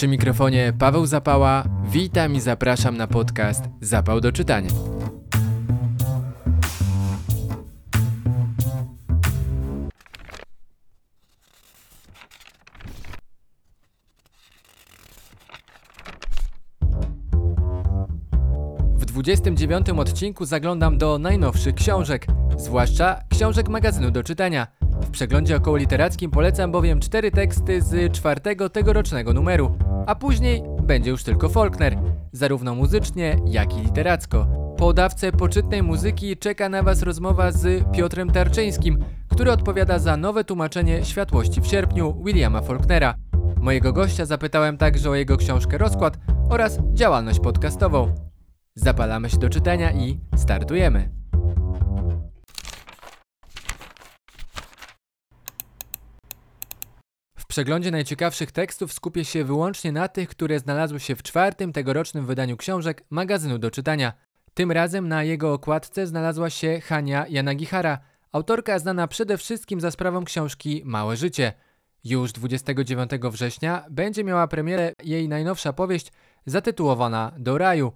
Przy mikrofonie Paweł Zapała. Witam i zapraszam na podcast Zapał do czytania. W 29 odcinku zaglądam do najnowszych książek, zwłaszcza książek magazynu do czytania. W przeglądzie około literackim polecam bowiem cztery teksty z czwartego tegorocznego numeru, a później będzie już tylko Faulkner, zarówno muzycznie, jak i literacko. Po dawce poczytnej muzyki czeka na Was rozmowa z Piotrem Tarczyńskim, który odpowiada za nowe tłumaczenie Światłości w sierpniu Williama Faulknera. Mojego gościa zapytałem także o jego książkę Rozkład oraz działalność podcastową. Zapalamy się do czytania i startujemy. Przeglądzie najciekawszych tekstów skupię się wyłącznie na tych, które znalazły się w czwartym tegorocznym wydaniu książek magazynu do czytania. Tym razem na jego okładce znalazła się Hania Yanagihara, autorka znana przede wszystkim za sprawą książki Małe Życie. Już 29 września będzie miała premierę jej najnowsza powieść zatytułowana Do raju.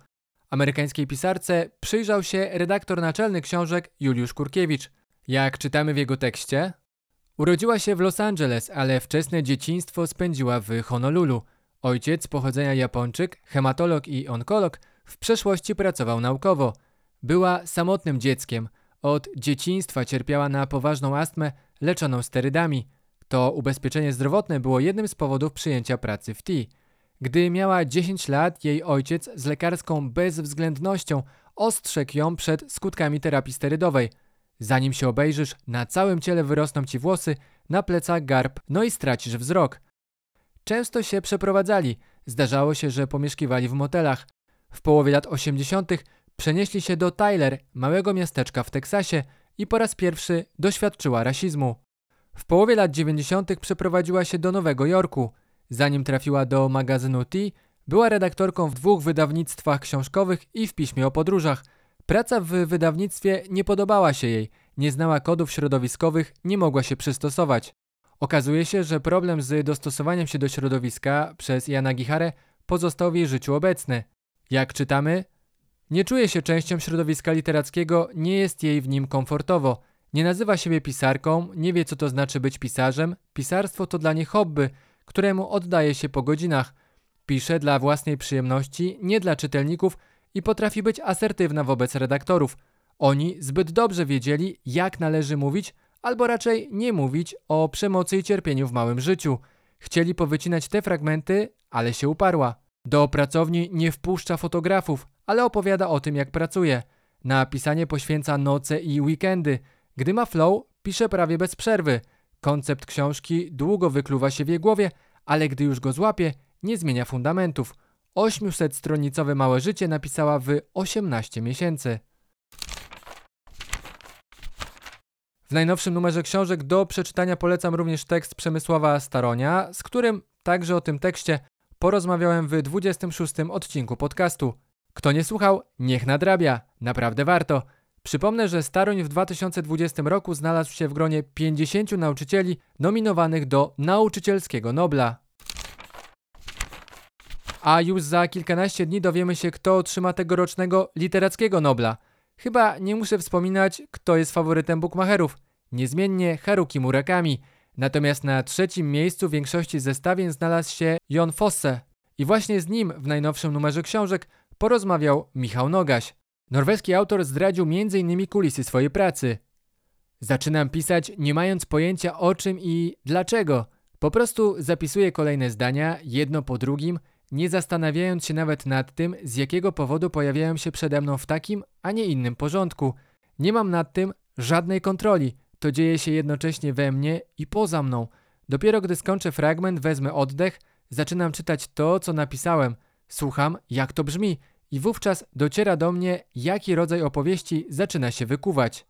Amerykańskiej pisarce przyjrzał się redaktor naczelny książek Juliusz Kurkiewicz. Jak czytamy w jego tekście, urodziła się w Los Angeles, ale wczesne dzieciństwo spędziła w Honolulu. Ojciec pochodzenia Japończyk, hematolog i onkolog, w przeszłości pracował naukowo. Była samotnym dzieckiem. Od dzieciństwa cierpiała na poważną astmę leczoną sterydami. To ubezpieczenie zdrowotne było jednym z powodów przyjęcia pracy w T. Gdy miała 10 lat, jej ojciec z lekarską bezwzględnością ostrzegł ją przed skutkami terapii sterydowej. Zanim się obejrzysz, na całym ciele wyrosną ci włosy, na plecach garb, no i stracisz wzrok. Często się przeprowadzali. Zdarzało się, że pomieszkiwali w motelach. W połowie lat 80. przenieśli się do Tyler, małego miasteczka w Teksasie i po raz pierwszy doświadczyła rasizmu. W połowie lat 90. przeprowadziła się do Nowego Jorku. Zanim trafiła do magazynu T, była redaktorką w dwóch wydawnictwach książkowych i w piśmie o podróżach. Praca w wydawnictwie nie podobała się jej, nie znała kodów środowiskowych, nie mogła się przystosować. Okazuje się, że problem z dostosowaniem się do środowiska przez Jana Giharę pozostał w jej życiu obecny. Jak czytamy, nie czuje się częścią środowiska literackiego, nie jest jej w nim komfortowo. Nie nazywa siebie pisarką, nie wie co to znaczy być pisarzem. Pisarstwo to dla niej hobby, któremu oddaje się po godzinach. Pisze dla własnej przyjemności, nie dla czytelników i potrafi być asertywna wobec redaktorów. Oni zbyt dobrze wiedzieli, jak należy mówić, albo raczej nie mówić o przemocy i cierpieniu w małym życiu. Chcieli powycinać te fragmenty, ale się uparła. Do pracowni nie wpuszcza fotografów, ale opowiada o tym, jak pracuje. Na pisanie poświęca noce i weekendy. Gdy ma flow, pisze prawie bez przerwy. Koncept książki długo wykluwa się w jej głowie, ale gdy już go złapie, nie zmienia fundamentów. 800-stronicowe małe życie napisała w 18 miesięcy. W najnowszym numerze książek do przeczytania polecam również tekst Przemysława Staronia, z którym także o tym tekście porozmawiałem w 26 odcinku podcastu. Kto nie słuchał, niech nadrabia, naprawdę warto. Przypomnę, że Staroń w 2020 roku znalazł się w gronie 50 nauczycieli nominowanych do Nauczycielskiego Nobla. A już za kilkanaście dni dowiemy się, kto otrzyma tegorocznego Literackiego Nobla. Chyba nie muszę wspominać, kto jest faworytem bookmacherów. Niezmiennie Haruki Murakami. Natomiast na trzecim miejscu w większości zestawień znalazł się Jon Fosse. I właśnie z nim w najnowszym numerze książek porozmawiał Michał Nogaś. Norweski autor zdradził m.in. kulisy swojej pracy. Zaczynam pisać nie mając pojęcia o czym i dlaczego. Po prostu zapisuję kolejne zdania, jedno po drugim, nie zastanawiając się nawet nad tym, z jakiego powodu pojawiają się przede mną w takim, a nie innym porządku. Nie mam nad tym żadnej kontroli. To dzieje się jednocześnie we mnie i poza mną. Dopiero gdy skończę fragment, wezmę oddech, zaczynam czytać to, co napisałem. Słucham, jak to brzmi i wówczas dociera do mnie, jaki rodzaj opowieści zaczyna się wykuwać.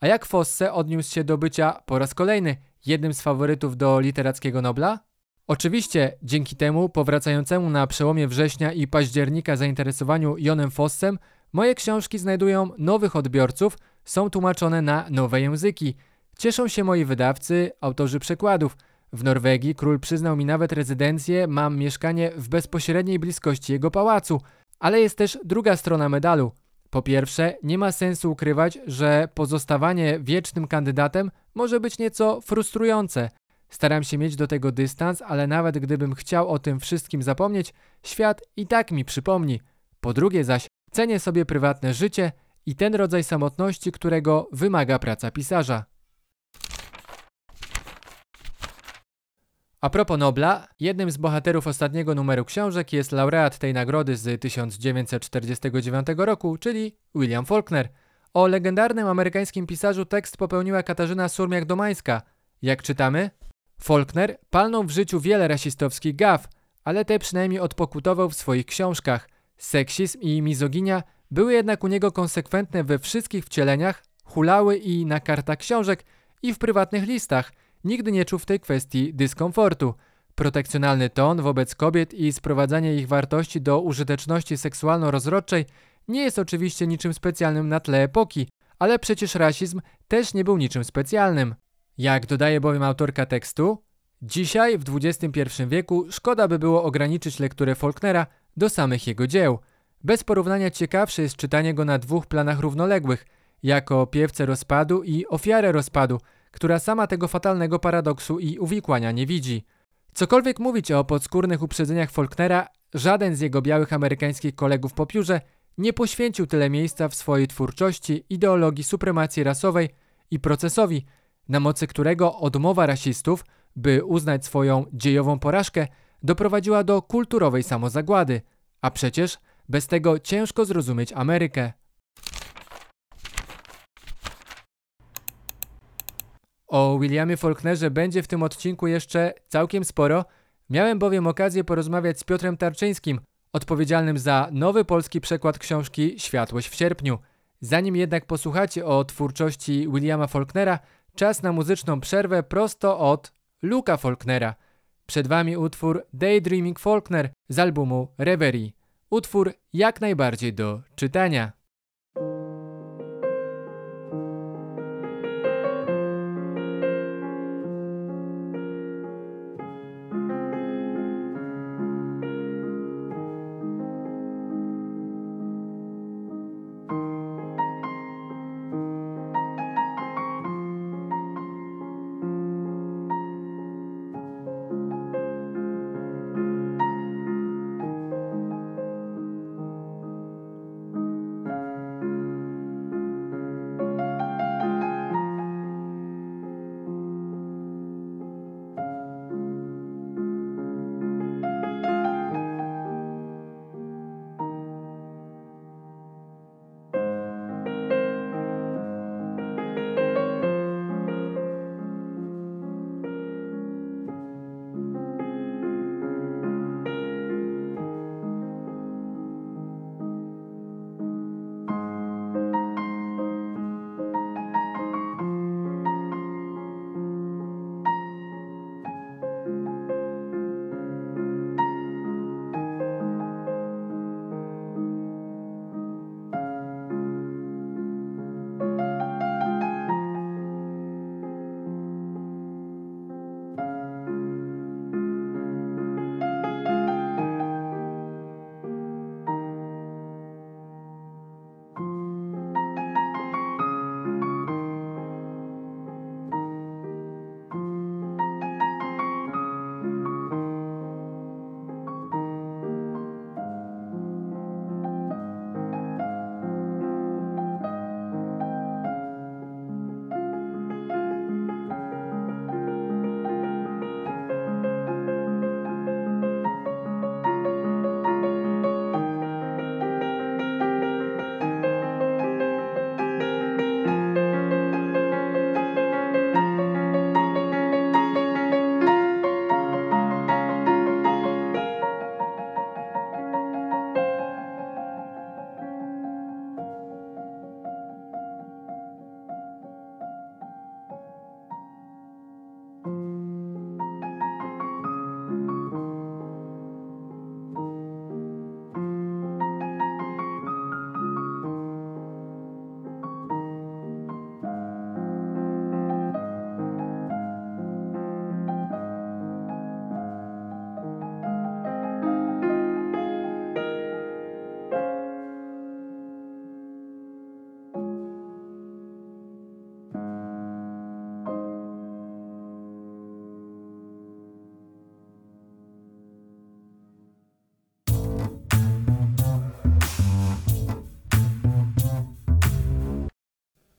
A jak Fosse odniósł się do bycia po raz kolejny jednym z faworytów do literackiego Nobla? Oczywiście dzięki temu powracającemu na przełomie września i października zainteresowaniu Jonem Fossem moje książki znajdują nowych odbiorców, są tłumaczone na nowe języki. Cieszą się moi wydawcy, autorzy przekładów. W Norwegii król przyznał mi nawet rezydencję, mam mieszkanie w bezpośredniej bliskości jego pałacu, ale jest też druga strona medalu. Po pierwsze, nie ma sensu ukrywać, że pozostawanie wiecznym kandydatem może być nieco frustrujące. Staram się mieć do tego dystans, ale nawet gdybym chciał o tym wszystkim zapomnieć, świat i tak mi przypomni. Po drugie zaś, cenię sobie prywatne życie i ten rodzaj samotności, którego wymaga praca pisarza. A propos Nobla, jednym z bohaterów ostatniego numeru książek jest laureat tej nagrody z 1949 roku, czyli William Faulkner. O legendarnym amerykańskim pisarzu tekst popełniła Katarzyna Surmiak-Domańska. Jak czytamy? Faulkner palnął w życiu wiele rasistowskich gaw, ale te przynajmniej odpokutował w swoich książkach. Seksizm i mizoginia były jednak u niego konsekwentne we wszystkich wcieleniach, hulały i na kartach książek i w prywatnych listach – nigdy nie czuł w tej kwestii dyskomfortu. Protekcjonalny ton wobec kobiet i sprowadzanie ich wartości do użyteczności seksualno-rozrodczej nie jest oczywiście niczym specjalnym na tle epoki, ale przecież rasizm też nie był niczym specjalnym. Jak dodaje bowiem autorka tekstu, dzisiaj w XXI wieku szkoda by było ograniczyć lekturę Faulknera do samych jego dzieł. Bez porównania ciekawsze jest czytanie go na dwóch planach równoległych, jako piewcę rozpadu i ofiarę rozpadu – która sama tego fatalnego paradoksu i uwikłania nie widzi. Cokolwiek mówić o podskórnych uprzedzeniach Faulknera, żaden z jego białych amerykańskich kolegów po piórze nie poświęcił tyle miejsca w swojej twórczości ideologii supremacji rasowej i procesowi, na mocy którego odmowa rasistów, by uznać swoją dziejową porażkę, doprowadziła do kulturowej samozagłady, a przecież bez tego ciężko zrozumieć Amerykę. O Williamie Faulknerze będzie w tym odcinku jeszcze całkiem sporo. Miałem bowiem okazję porozmawiać z Piotrem Tarczyńskim, odpowiedzialnym za nowy polski przekład książki Światłość w sierpniu. Zanim jednak posłuchacie o twórczości Williama Faulknera, czas na muzyczną przerwę prosto od Luka Faulknera. Przed Wami utwór Daydreaming Faulkner z albumu Reverie. Utwór jak najbardziej do czytania.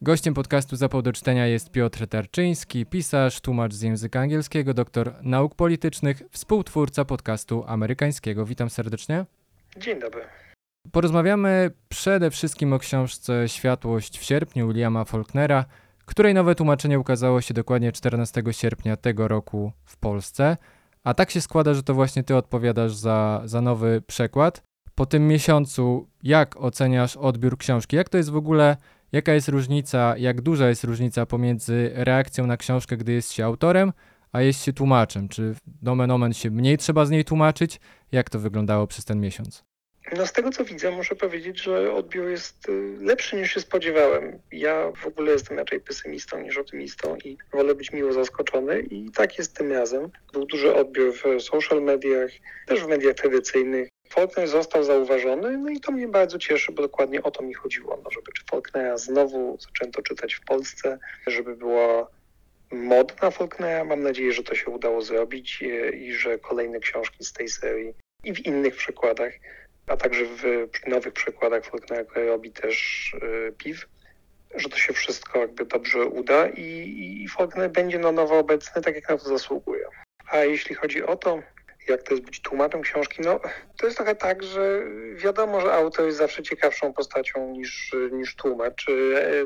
Gościem podcastu Zapał do czytania jest Piotr Tarczyński, pisarz, tłumacz z języka angielskiego, doktor nauk politycznych, współtwórca podcastu amerykańskiego. Witam serdecznie. Dzień dobry. Porozmawiamy przede wszystkim o książce Światłość w sierpniu Williama Faulknera, której nowe tłumaczenie ukazało się dokładnie 14 sierpnia tego roku w Polsce. A tak się składa, że to właśnie ty odpowiadasz za, za nowy przekład. Po tym miesiącu, jak oceniasz odbiór książki? Jak to jest w ogóle, jaka jest różnica, jak duża jest różnica pomiędzy reakcją na książkę, gdy jest się autorem, a jest się tłumaczem? Czy nomen omen się mniej trzeba z niej tłumaczyć? Jak to wyglądało przez ten miesiąc? No z tego co widzę, muszę powiedzieć, że odbiór jest y, lepszy niż się spodziewałem. Ja w ogóle jestem raczej pesymistą niż optymistą i wolę być miło zaskoczony i tak jest tym razem. Był duży odbiór w social mediach, też w mediach tradycyjnych. Faulkner został zauważony, no i to mnie bardzo cieszy, bo dokładnie o to mi chodziło, no, żeby czy Faulknera znowu zaczęto czytać w Polsce, żeby była moda na Faulknera. Mam nadzieję, że to się udało zrobić y, i że kolejne książki z tej serii i w innych przykładach a także w nowych przekładach Faulknera, które robi też y, PIW, że to się wszystko jakby dobrze uda i, i Faulkner będzie na nowo obecny, tak jak na to zasługuje. A jeśli chodzi o to, jak to jest być tłumaczem książki, no to jest trochę tak, że wiadomo, że autor jest zawsze ciekawszą postacią niż, niż tłumacz.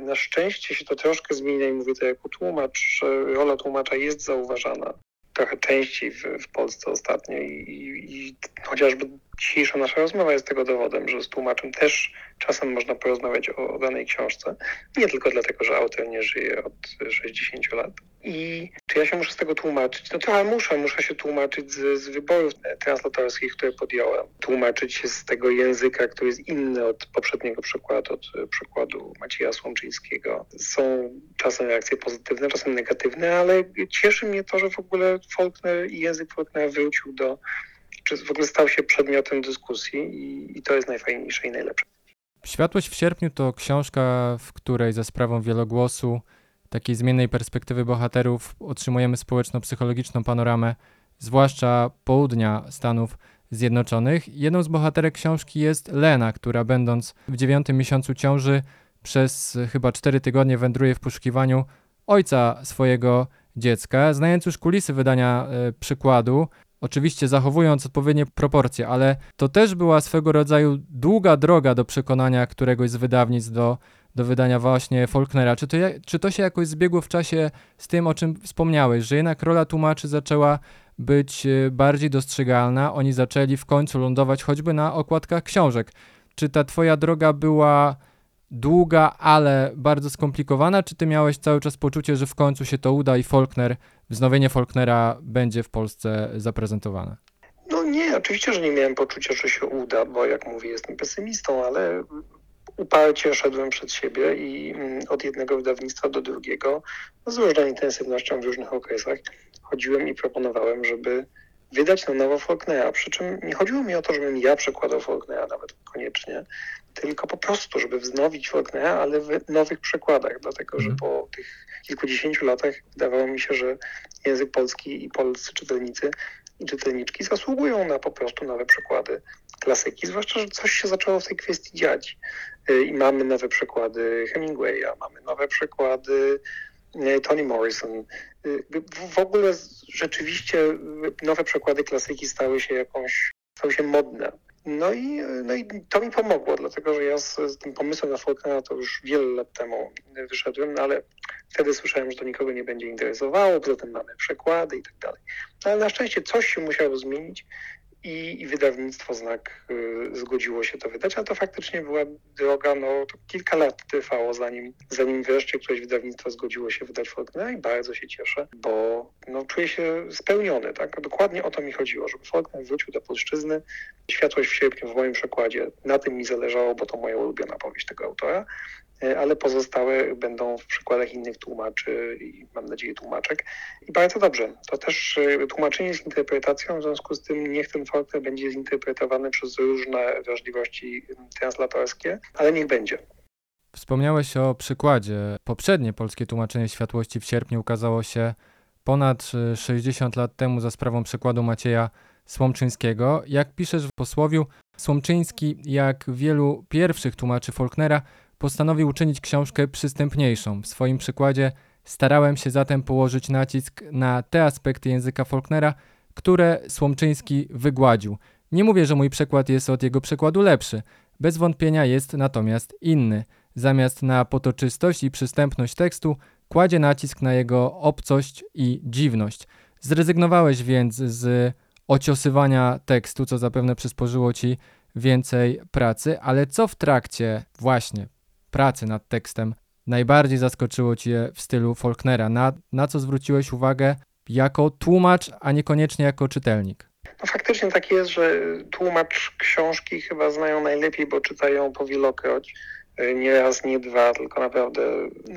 Na szczęście się to troszkę zmienia i mówię to jako tłumacz, rola tłumacza jest zauważana trochę częściej w, w Polsce ostatnio i, i, i chociażby dzisiejsza nasza rozmowa jest tego dowodem, że z tłumaczem też czasem można porozmawiać o, danej książce. Nie tylko dlatego, że autor nie żyje od 60 lat. I czy ja się muszę z tego tłumaczyć? No trochę muszę. Muszę się tłumaczyć z, z wyborów translatorskich, które podjąłem. Tłumaczyć się z tego języka, który jest inny od poprzedniego przykładu, od przykładu Macieja Słomczyńskiego. Są czasem reakcje pozytywne, czasem negatywne, ale cieszy mnie to, że w ogóle Faulkner i język Faulknera wrócił do czy w ogóle stał się przedmiotem dyskusji i, i to jest najfajniejsze i najlepsze. Światłość w sierpniu to książka, w której za sprawą wielogłosu, takiej zmiennej perspektywy bohaterów otrzymujemy społeczno-psychologiczną panoramę, zwłaszcza południa Stanów Zjednoczonych. Jedną z bohaterek książki jest Lena, która będąc w dziewiątym miesiącu ciąży przez chyba cztery tygodnie wędruje w poszukiwaniu ojca swojego dziecka. Znając już kulisy wydania y, przykładu, oczywiście zachowując odpowiednie proporcje, ale to też była swego rodzaju długa droga do przekonania któregoś z wydawnictw do, do wydania właśnie Faulknera. Czy to, czy to się jakoś zbiegło w czasie z tym, o czym wspomniałeś, że jednak rola tłumaczy zaczęła być e, bardziej dostrzegalna, oni zaczęli w końcu lądować choćby na okładkach książek. Czy ta twoja droga była długa, ale bardzo skomplikowana, czy ty miałeś cały czas poczucie, że w końcu się to uda i Faulkner, wznowienie Faulknera będzie w Polsce zaprezentowane? No nie, oczywiście, że nie miałem poczucia, że się uda, bo jak mówię, jestem pesymistą, ale uparcie szedłem przed siebie i mm, od jednego wydawnictwa do drugiego z różną intensywnością w różnych okresach chodziłem i proponowałem, żeby wydać na nowo Faulknera. Przy czym nie chodziło mi o to, żebym ja przekładał Faulknera nawet koniecznie, tylko po prostu, żeby wznowić Faulknera, ale w nowych przekładach, dlatego że mhm. po tych kilkudziesięciu latach wydawało mi się, że język polski i polscy czytelnicy i czytelniczki zasługują na po prostu nowe przekłady klasyki, zwłaszcza, że coś się zaczęło w tej kwestii dziać. Y, I mamy nowe przekłady Hemingwaya, mamy nowe przekłady Toni Morrison. Y, w ogóle rzeczywiście nowe przekłady klasyki stały się jakąś, stały się modne. No i, no i to mi pomogło, dlatego że ja z, z tym pomysłem na Faulknera to już wiele lat temu wyszedłem, no ale wtedy słyszałem, że to nikogo nie będzie interesowało, poza tym mamy przekłady i tak dalej. No ale na szczęście coś się musiało zmienić i, i wydawnictwo Znak y, zgodziło się to wydać, a to faktycznie była droga, no to kilka lat trwało, zanim, zanim wreszcie któreś wydawnictwo zgodziło się wydać Faulknera i bardzo się cieszę, bo no, czuję się spełniony, tak? Dokładnie o to mi chodziło, żeby Faulkner wrócił do polszczyzny. Światłość w sierpniu w moim przekładzie, na tym mi zależało, bo to moja ulubiona powieść tego autora, ale pozostałe będą w przykładach innych tłumaczy i mam nadzieję tłumaczek. I bardzo dobrze. To też e, tłumaczenie jest interpretacją, w związku z tym niech ten folklor będzie zinterpretowany przez różne wrażliwości translatorskie, ale niech będzie. Wspomniałeś o przykładzie. Poprzednie polskie tłumaczenie Światłości w sierpniu ukazało się ponad 60 lat temu za sprawą przykładu Macieja Słomczyńskiego. Jak piszesz w posłowiu, Słomczyński, jak wielu pierwszych tłumaczy Faulknera, postanowił uczynić książkę przystępniejszą. W swoim przykładzie starałem się zatem położyć nacisk na te aspekty języka Faulknera, które Słomczyński wygładził. Nie mówię, że mój przekład jest od jego przekładu lepszy. Bez wątpienia jest natomiast inny. Zamiast na potoczystość i przystępność tekstu, kładzie nacisk na jego obcość i dziwność. Zrezygnowałeś więc z ociosywania tekstu, co zapewne przysporzyło ci więcej pracy, ale co w trakcie właśnie pracy nad tekstem najbardziej zaskoczyło cię w stylu Faulknera? Na, na co zwróciłeś uwagę jako tłumacz, a niekoniecznie jako czytelnik? No faktycznie tak jest, że tłumacz książki chyba znają najlepiej, bo czytają po wielokroć. E, nie raz, nie dwa, tylko naprawdę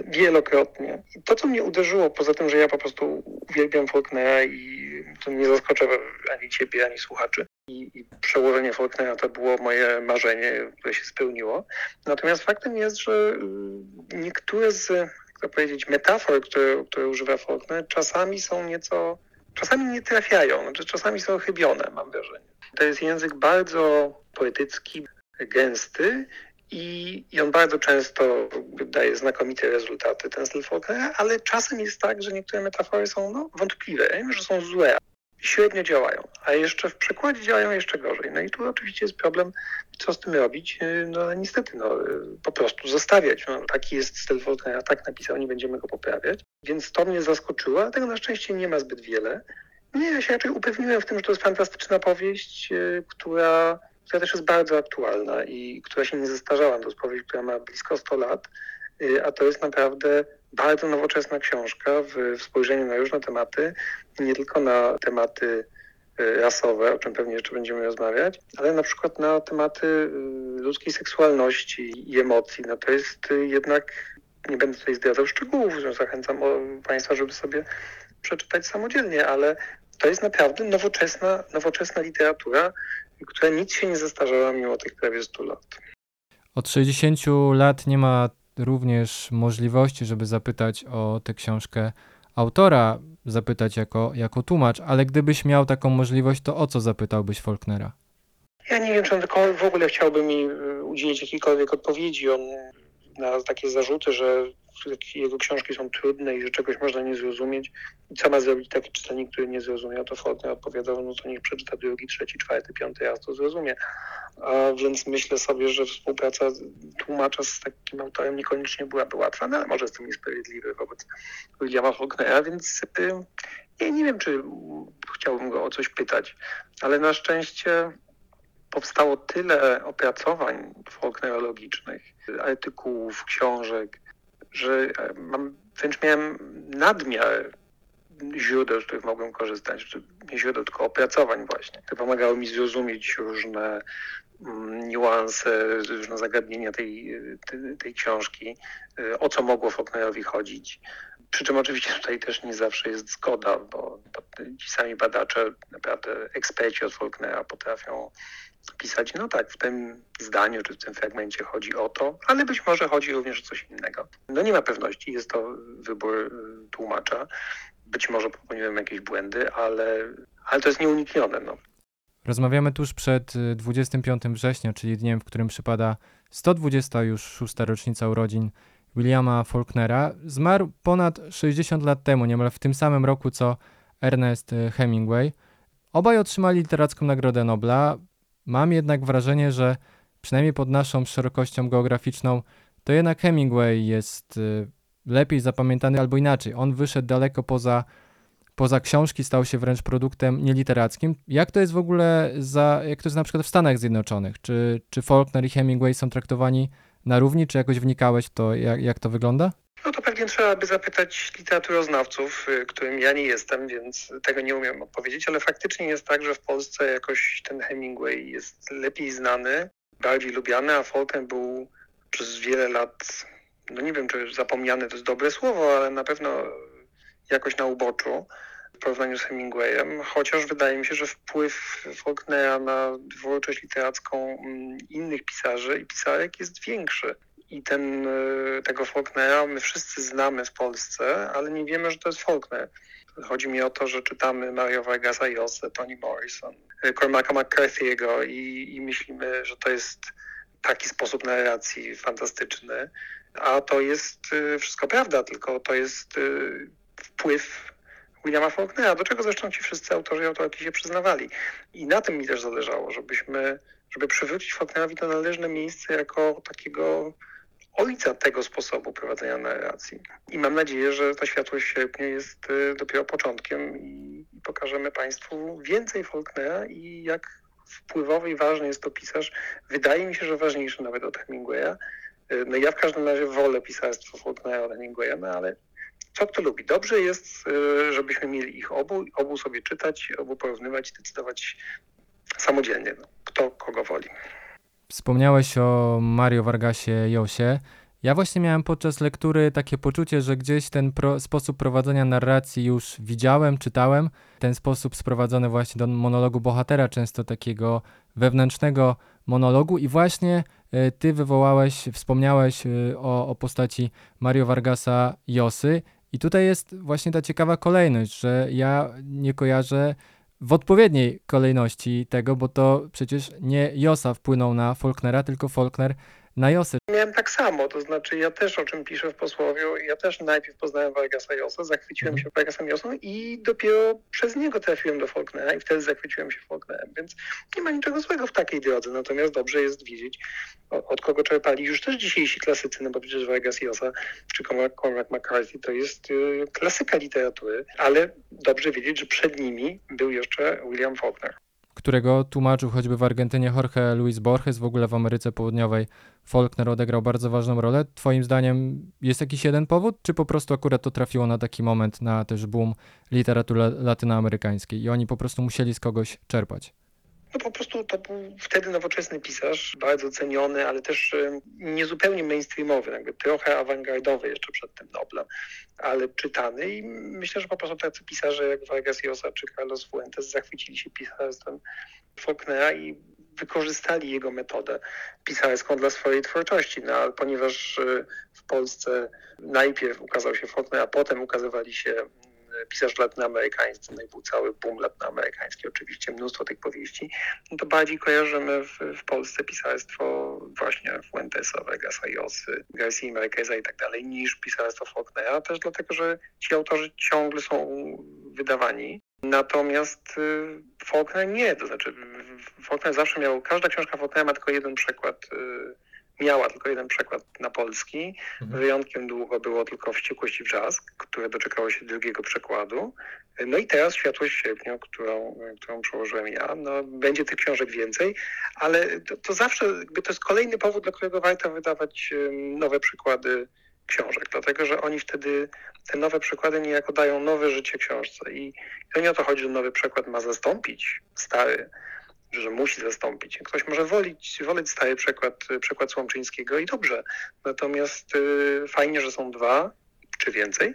wielokrotnie. To, co mnie uderzyło, poza tym, że ja po prostu uwielbiam Faulknera i to nie zaskoczę ani ciebie, ani słuchaczy. I, I, przełożenie Faulknera to było moje marzenie, które się spełniło. Natomiast faktem jest, że y, niektóre z, jak powiedzieć, metafor, które, które używa Faulkner, czasami są nieco, czasami nie trafiają, znaczy czasami są chybione, mam wrażenie. To jest język bardzo poetycki, gęsty i, I on bardzo często daje znakomite rezultaty, ten styl Faulknera, ale czasem jest tak, że niektóre metafory są no, wątpliwe, ja wiem, że są złe, średnio działają, a jeszcze w przekładzie działają jeszcze gorzej. No i tu oczywiście jest problem, co z tym robić. No ale niestety, no, po prostu zostawiać. No, taki jest styl Faulknera, tak napisał, nie będziemy go poprawiać. Więc to mnie zaskoczyło, ale tego na szczęście nie ma zbyt wiele. Nie, ja się raczej upewniłem w tym, że to jest fantastyczna powieść, y, która która też jest bardzo aktualna i która się nie zestarzała. To jest powieść, która ma blisko 100 lat, y, a to jest naprawdę bardzo nowoczesna książka w, w spojrzeniu na różne tematy, nie tylko na tematy y, rasowe, o czym pewnie jeszcze będziemy rozmawiać, ale na przykład na tematy y, ludzkiej seksualności i emocji. No to jest jednak, nie będę tutaj zdradzał szczegółów, zachęcam Państwa, żeby sobie przeczytać samodzielnie, ale to jest naprawdę nowoczesna, nowoczesna literatura, która nic się nie zestarzała mimo tych prawie 100 lat. Od 60 lat nie ma również możliwości, żeby zapytać o tę książkę autora, zapytać jako, jako tłumacz, ale gdybyś miał taką możliwość, to o co zapytałbyś Faulknera? Ja nie wiem, czy on w ogóle chciałby mi y, udzielić jakiejkolwiek odpowiedzi. On na takie zarzuty, że jego książki są trudne i że czegoś można nie zrozumieć. I co ma zrobić taki czytelnik, który nie zrozumiał, to Faulkner odpowiadał, no to niech przeczyta drugi, trzeci, czwarty, piąty raz, to zrozumie. A więc myślę sobie, że współpraca tłumacza z takim autorem niekoniecznie byłaby łatwa, no ale może jestem niesprawiedliwy wobec Williama Faulknera, więc y, nie, nie wiem, czy chciałbym go o coś pytać, ale na szczęście powstało tyle opracowań faulknerologicznych, artykułów, książek, że e, mam, wręcz miałem nadmiar źródeł, z których mogłem korzystać, nie źródeł, tylko opracowań właśnie, które pomagały mi zrozumieć różne mm, niuanse, różne zagadnienia tej, tej, tej, książki, e, o co mogło Faulknerowi chodzić. Przy czym oczywiście tutaj też nie zawsze jest zgoda, bo, bo ci sami badacze, naprawdę eksperci od Faulknera potrafią pisać, no tak, w tym zdaniu czy w tym fragmencie chodzi o to, ale być może chodzi również o coś innego. No nie ma pewności, jest to wybór y, tłumacza. Być może popełniłem jakieś błędy, ale, ale to jest nieuniknione. No. Rozmawiamy tuż przed 25 y, września, czyli dniem, w którym przypada 120 już szósta rocznica urodzin Williama Faulknera. Zmarł ponad 60 lat temu, niemal w tym samym roku co Ernest Hemingway. Obaj otrzymali literacką Nagrodę Nobla. Mam jednak wrażenie, że przynajmniej pod naszą szerokością geograficzną, to jednak Hemingway jest y, lepiej zapamiętany albo inaczej. On wyszedł daleko poza, poza książki, stał się wręcz produktem nieliterackim. Jak to jest w ogóle za, jak to jest na przykład w Stanach Zjednoczonych? Czy, czy Faulkner i Hemingway są traktowani na równi, czy jakoś wnikałeś w to, jak, jak to wygląda? No to pewnie trzeba by zapytać literaturoznawców, y, którym ja nie jestem, więc tego nie umiem odpowiedzieć, ale faktycznie jest tak, że w Polsce jakoś ten Hemingway jest lepiej znany, bardziej lubiany, a Faulkner był przez wiele lat, no nie wiem, czy zapomniany to jest dobre słowo, ale na pewno jakoś na uboczu w porównaniu z Hemingwayem, chociaż wydaje mi się, że wpływ Faulknera na twórczość literacką mm, innych pisarzy i pisarek jest większy i ten, e, tego Faulknera my wszyscy znamy w Polsce, ale nie wiemy, że to jest Faulkner. Chodzi mi o to, że czytamy Mario Vargasa Llosa, Toni Morrison, e, Cormaca McCarthy'ego i, i myślimy, że to jest taki sposób narracji fantastyczny, a to jest y, wszystko prawda, tylko to jest y, wpływ Williama Faulknera, do czego zresztą ci wszyscy autorzy i autorki się przyznawali. I na tym mi też zależało, żebyśmy, żeby przywrócić Faulknerowi to należne miejsce jako takiego ojca tego sposobu prowadzenia narracji. I mam nadzieję, że ta światłość sierpnia jest y, dopiero początkiem i pokażemy Państwu więcej Faulknera i jak wpływowy i ważny jest to pisarz. Wydaje mi się, że ważniejszy nawet od Hemingwaya. Y, no ja w każdym razie wolę pisarstwo Faulknera od Hemingwaya, no ale co kto lubi. Dobrze jest, y, żebyśmy mieli ich obu, obu sobie czytać, obu porównywać, decydować samodzielnie, no, kto kogo woli. Wspomniałeś o Mario Vargasie Josie. Ja właśnie miałem podczas lektury takie poczucie, że gdzieś ten pro, sposób prowadzenia narracji już widziałem, czytałem. Ten sposób sprowadzony właśnie do monologu bohatera, często takiego wewnętrznego monologu i właśnie y, ty wywołałeś, wspomniałeś y, o, o postaci Mario Vargasa Josy i tutaj jest właśnie ta ciekawa kolejność, że ja nie kojarzę w odpowiedniej kolejności tego, bo to przecież nie Josa wpłynął na Faulknera, tylko Faulkner na Josę. Miałem tak samo, to znaczy ja też o czym piszę w posłowiu, ja też najpierw poznałem Vargasa Josa, zachwyciłem mhm. się Vargasem Josą i dopiero przez niego trafiłem do Faulknera i wtedy zachwyciłem się Faulknerem, więc nie ma niczego złego w takiej drodze, natomiast dobrze jest wiedzieć, od kogo czerpali już też dzisiejsi klasycy, no bo przecież Vargas Josa czy Cormac McCarthy to jest y, klasyka literatury, ale dobrze wiedzieć, że przed nimi był jeszcze William Faulkner którego tłumaczył choćby w Argentynie Jorge Luis Borges, w ogóle w Ameryce Południowej Faulkner odegrał bardzo ważną rolę. Twoim zdaniem jest jakiś jeden powód, czy po prostu akurat to trafiło na taki moment, na też boom literatury latynoamerykańskiej i oni po prostu musieli z kogoś czerpać? No po prostu to był wtedy nowoczesny pisarz, bardzo ceniony, ale też niezupełnie mainstreamowy, jakby trochę awangardowy jeszcze przed tym Noblem, ale czytany. I myślę, że po prostu tacy pisarze jak Vargas Llosa czy Carlos Fuentes zachwycili się pisarstwem Faulknera i wykorzystali jego metodę pisarską dla swojej twórczości, no, ale ponieważ y, w Polsce najpierw ukazał się Faulkner, a potem ukazywali się pisarz latynoamerykański, no i był cały boom latynoamerykański, oczywiście mnóstwo tych powieści, no to bardziej kojarzymy w, w Polsce pisarstwo właśnie Fuentesa, Vegasa, Josy, Garcia Marqueza i tak dalej, niż pisarstwo Faulknera, też dlatego, że ci autorzy ciągle są wydawani. Natomiast y, Faulkner nie, to znaczy Faulkner zawsze miał, każda książka Faulknera ma tylko jeden przekład y, miała tylko jeden przekład na polski. Mhm. Wyjątkiem długo było tylko Wściekłość i Wrzask, które doczekało się drugiego przekładu. No i teraz Światłość Sierpnia, którą, którą przełożyłem ja. No, będzie tych książek więcej, ale to, to zawsze to jest kolejny powód, dla którego warto wydawać nowe przykłady książek, dlatego że oni wtedy te nowe przykłady niejako dają nowe życie książce i to nie o to chodzi, że nowy przykład ma zastąpić stary, że musi zastąpić. Ktoś może wolić, woleć stary przekład, przekład Słomczyńskiego i dobrze. Natomiast y, fajnie, że są dwa czy więcej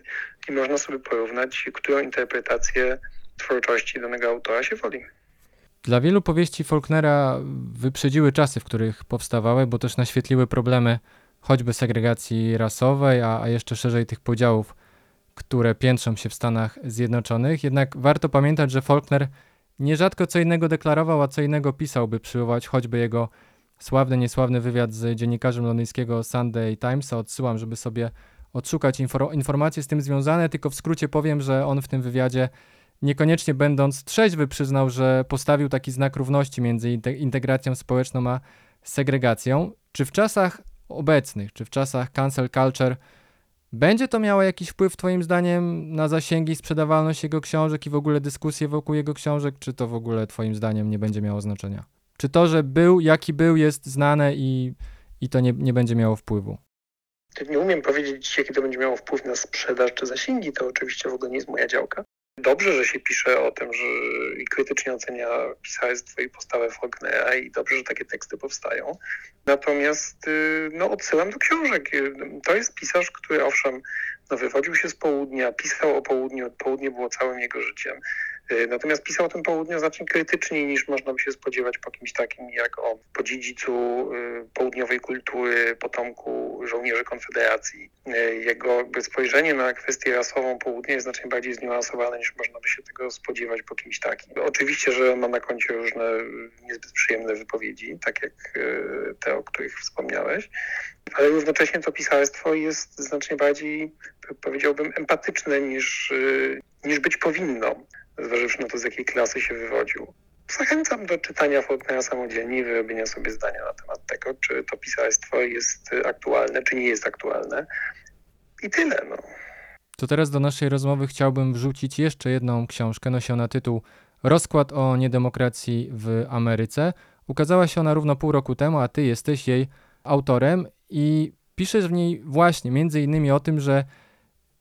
i można sobie porównać, którą interpretację twórczości danego autora się woli. Dla wielu powieści Faulknera wyprzedziły czasy, w których powstawały, bo też naświetliły problemy choćby segregacji rasowej, a, a jeszcze szerzej tych podziałów, które piętrzą się w Stanach Zjednoczonych. Jednak warto pamiętać, że Faulkner Nierzadko co innego deklarował, a co innego pisał, by przywołać choćby jego sławny, niesławny wywiad z dziennikarzem londyńskiego Sunday Timesa. Odsyłam, żeby sobie odszukać infor informacje z tym związane, tylko w skrócie powiem, że on w tym wywiadzie niekoniecznie będąc trzeźwy przyznał, że postawił taki znak równości między integracją społeczną a segregacją. Czy w czasach obecnych, czy w czasach cancel culture będzie to miało jakiś wpływ, Twoim zdaniem, na zasięgi, sprzedawalność jego książek i w ogóle dyskusję wokół jego książek, czy to w ogóle Twoim zdaniem nie będzie miało znaczenia? Czy to, że był, jaki był, jest znane i, i to nie, nie będzie miało wpływu? Nie umiem powiedzieć, jaki to będzie miało wpływ na sprzedaż czy zasięgi, to oczywiście w ogóle nie jest moja działka. Dobrze, że się pisze o tym, że i krytycznie ocenia pisarstwo i postawę Faulknera i dobrze, że takie teksty powstają. Natomiast y, no, odsyłam do książek. To jest pisarz, który owszem, no, wywodził się z południa, pisał o południu, południe było całym jego życiem. Y, natomiast pisał o tym południu znacznie krytyczniej niż można by się spodziewać po kimś takim jak o po dziedzicu y, południowej kultury, potomku żołnierzy Konfederacji. Jego jakby spojrzenie na kwestię rasową południa jest znacznie bardziej zniuansowane niż można by się tego spodziewać po kimś takim. Oczywiście, że ma na koncie różne niezbyt przyjemne wypowiedzi, tak jak te, o których wspomniałeś, ale równocześnie to pisarstwo jest znacznie bardziej, powiedziałbym, empatyczne niż, niż być powinno, zważywszy na to, z jakiej klasy się wywodził. Zachęcam do czytania Faulknera samodzielnie i wyrobienia sobie zdania na temat tego, czy to pisarstwo jest aktualne, czy nie jest aktualne. I tyle. No. To teraz do naszej rozmowy chciałbym wrzucić jeszcze jedną książkę. Nosi ona tytuł Rozkład o niedemokracji w Ameryce. Ukazała się ona równo pół roku temu, a ty jesteś jej autorem i piszesz w niej właśnie między innymi o tym, że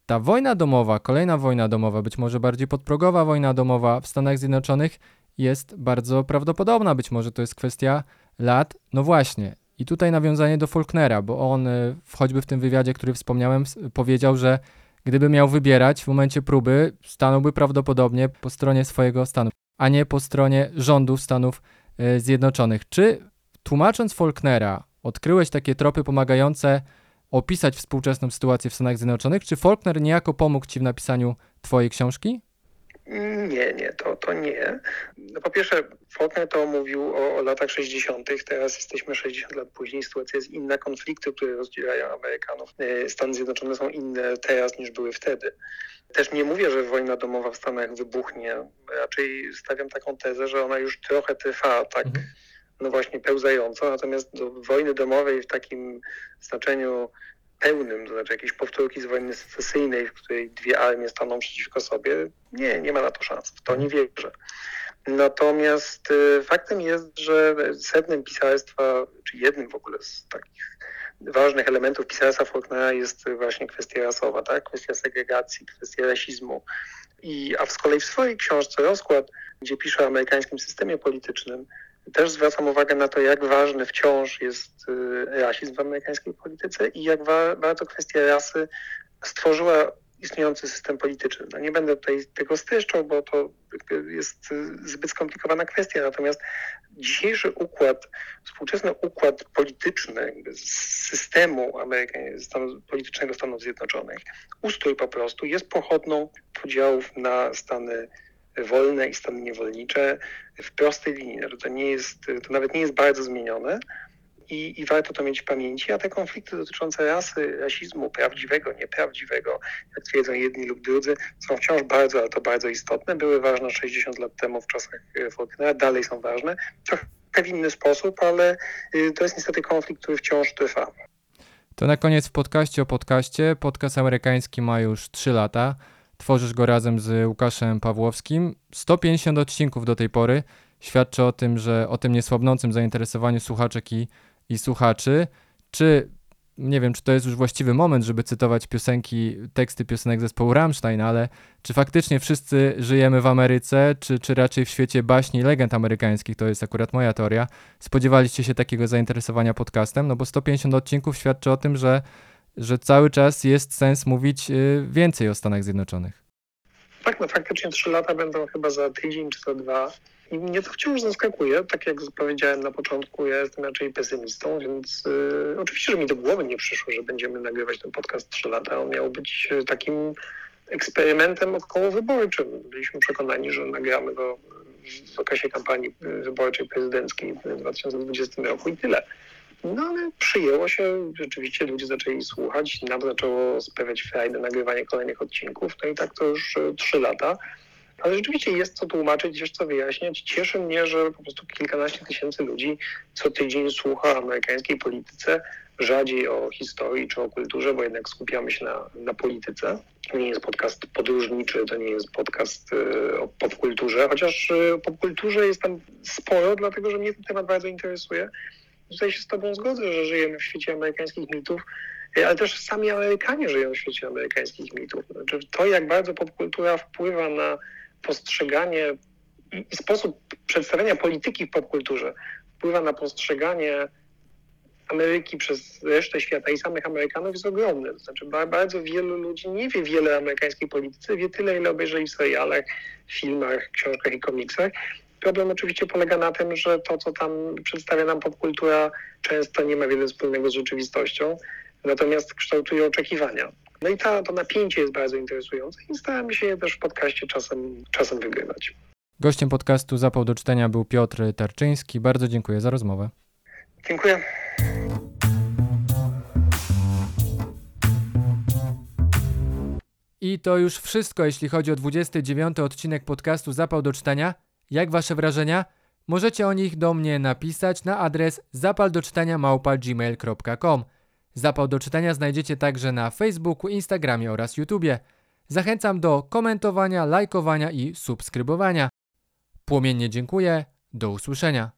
ta wojna domowa, kolejna wojna domowa, być może bardziej podprogowa wojna domowa w Stanach Zjednoczonych jest bardzo prawdopodobna. Być może to jest kwestia lat. No właśnie. I tutaj nawiązanie do Faulknera, bo on e, choćby w tym wywiadzie, który wspomniałem, powiedział, że gdyby miał wybierać w momencie próby, stanąłby prawdopodobnie po stronie swojego stanu, a nie po stronie rządów Stanów e, Zjednoczonych. Czy tłumacząc Faulknera, odkryłeś takie tropy pomagające opisać współczesną sytuację w Stanach Zjednoczonych? Czy Faulkner niejako pomógł ci w napisaniu twojej książki? Nie, nie, to, to nie. No po pierwsze, Faulkner to mówił o, o, latach 60., teraz jesteśmy 60 lat później, sytuacja jest inna, konflikty, które rozdzielają Amerykanów, e, Stany Zjednoczone są inne teraz niż były wtedy. Też nie mówię, że wojna domowa w Stanach wybuchnie, raczej stawiam taką tezę, że ona już trochę trwa, tak mhm. No właśnie pełzająco, natomiast do wojny domowej w takim znaczeniu pełnym, to znaczy jakiejś powtórki z wojny secesyjnej, w której dwie armie staną przeciwko sobie, nie, nie ma na to szans. W to nie wierzę. Natomiast y, faktem jest, że sednem pisarstwa, czy jednym w ogóle z takich ważnych elementów pisarstwa Faulknera jest właśnie kwestia rasowa, tak? kwestia segregacji, kwestia rasizmu. I, a z kolei w swojej książce Rozkład, gdzie pisze o amerykańskim systemie politycznym, też zwracam uwagę na to, jak ważny wciąż jest y, rasizm w amerykańskiej polityce i jak bardzo kwestia rasy stworzyła istniejący system polityczny. No nie będę tutaj tego streszczał, bo to jest y, zbyt skomplikowana kwestia, natomiast dzisiejszy układ, współczesny układ polityczny systemu politycznego Stanów Zjednoczonych, ustrój po prostu jest pochodną podziałów na Stany wolne i stany niewolnicze w prostej linii. To, nie jest, to nawet nie jest bardzo zmienione i, i warto to mieć w pamięci, a te konflikty dotyczące rasy, rasizmu, prawdziwego, nieprawdziwego, jak twierdzą jedni lub drudzy, są wciąż bardzo, ale to bardzo istotne. Były ważne 60 lat temu w czasach e, Faulknera, dalej są ważne. Trochę w inny sposób, ale y, to jest niestety konflikt, który wciąż trwa. To na koniec w podcaście o podcaście. Podcast amerykański ma już 3 lata. Tworzysz go razem z Łukaszem Pawłowskim. 150 odcinków do tej pory świadczy o tym, że o tym niesłabnącym zainteresowaniu słuchaczek i, i słuchaczy. Czy nie wiem, czy to jest już właściwy moment, żeby cytować piosenki, teksty piosenek zespołu Rammstein, ale czy faktycznie wszyscy żyjemy w Ameryce, czy, czy raczej w świecie baśni i legend amerykańskich, to jest akurat moja teoria. Spodziewaliście się takiego zainteresowania podcastem? No bo 150 odcinków świadczy o tym, że że cały czas jest sens mówić y, więcej o Stanach Zjednoczonych. Tak, no faktycznie trzy lata będą chyba za tydzień czy za dwa. I mnie to wciąż zaskakuje. Tak jak powiedziałem na początku, ja jestem raczej pesymistą, więc y, oczywiście, że mi do głowy nie przyszło, że będziemy nagrywać ten podcast trzy lata. On miał być y, takim eksperymentem okołowyborczym. Byliśmy przekonani, że nagramy go w okresie kampanii wyborczej prezydenckiej w 2020 roku i tyle. No ale przyjęło się, rzeczywiście ludzie zaczęli słuchać, nam zaczęło sprawiać frajdę nagrywanie kolejnych odcinków, no i tak to już e, trzy lata. Ale rzeczywiście jest co tłumaczyć, jest co wyjaśniać. Cieszy mnie, że po prostu kilkanaście tysięcy ludzi co tydzień słucha amerykańskiej polityce, rzadziej o historii czy o kulturze, bo jednak skupiamy się na, na polityce. To nie jest podcast podróżniczy, to nie jest podcast y, o popkulturze, chociaż y, o popkulturze jest tam sporo, dlatego że mnie ten temat bardzo interesuje. Tutaj się z Tobą zgodzę, że żyjemy w świecie amerykańskich mitów, e, ale też sami Amerykanie żyją w świecie amerykańskich mitów. Znaczy to, jak bardzo popkultura wpływa na postrzeganie i sposób przedstawiania polityki w popkulturze, wpływa na postrzeganie Ameryki przez resztę świata i samych Amerykanów jest ogromny. Znaczy bardzo wielu ludzi nie wie wiele o amerykańskiej polityce, wie tyle, ile obejrzeli w serialach, filmach, książkach i komiksach Problem oczywiście polega na tym, że to, co tam przedstawia nam popkultura, często nie ma wiele wspólnego z rzeczywistością. natomiast kształtuje oczekiwania. No i ta, to napięcie jest bardzo interesujące i staramy się je też w podcaście czasem, czasem wygrywać. Gościem podcastu Zapał do czytania był Piotr Tarczyński. Bardzo dziękuję za rozmowę. Dziękuję. I to już wszystko, jeśli chodzi o 29 odcinek podcastu Zapał do czytania. Jak wasze wrażenia? Możecie o nich do mnie napisać na adres zapaldoczytania@gmail.com. Zapał do czytania znajdziecie także na Facebooku, Instagramie oraz YouTubie. Zachęcam do komentowania, lajkowania i subskrybowania. Płomiennie dziękuję. Do usłyszenia.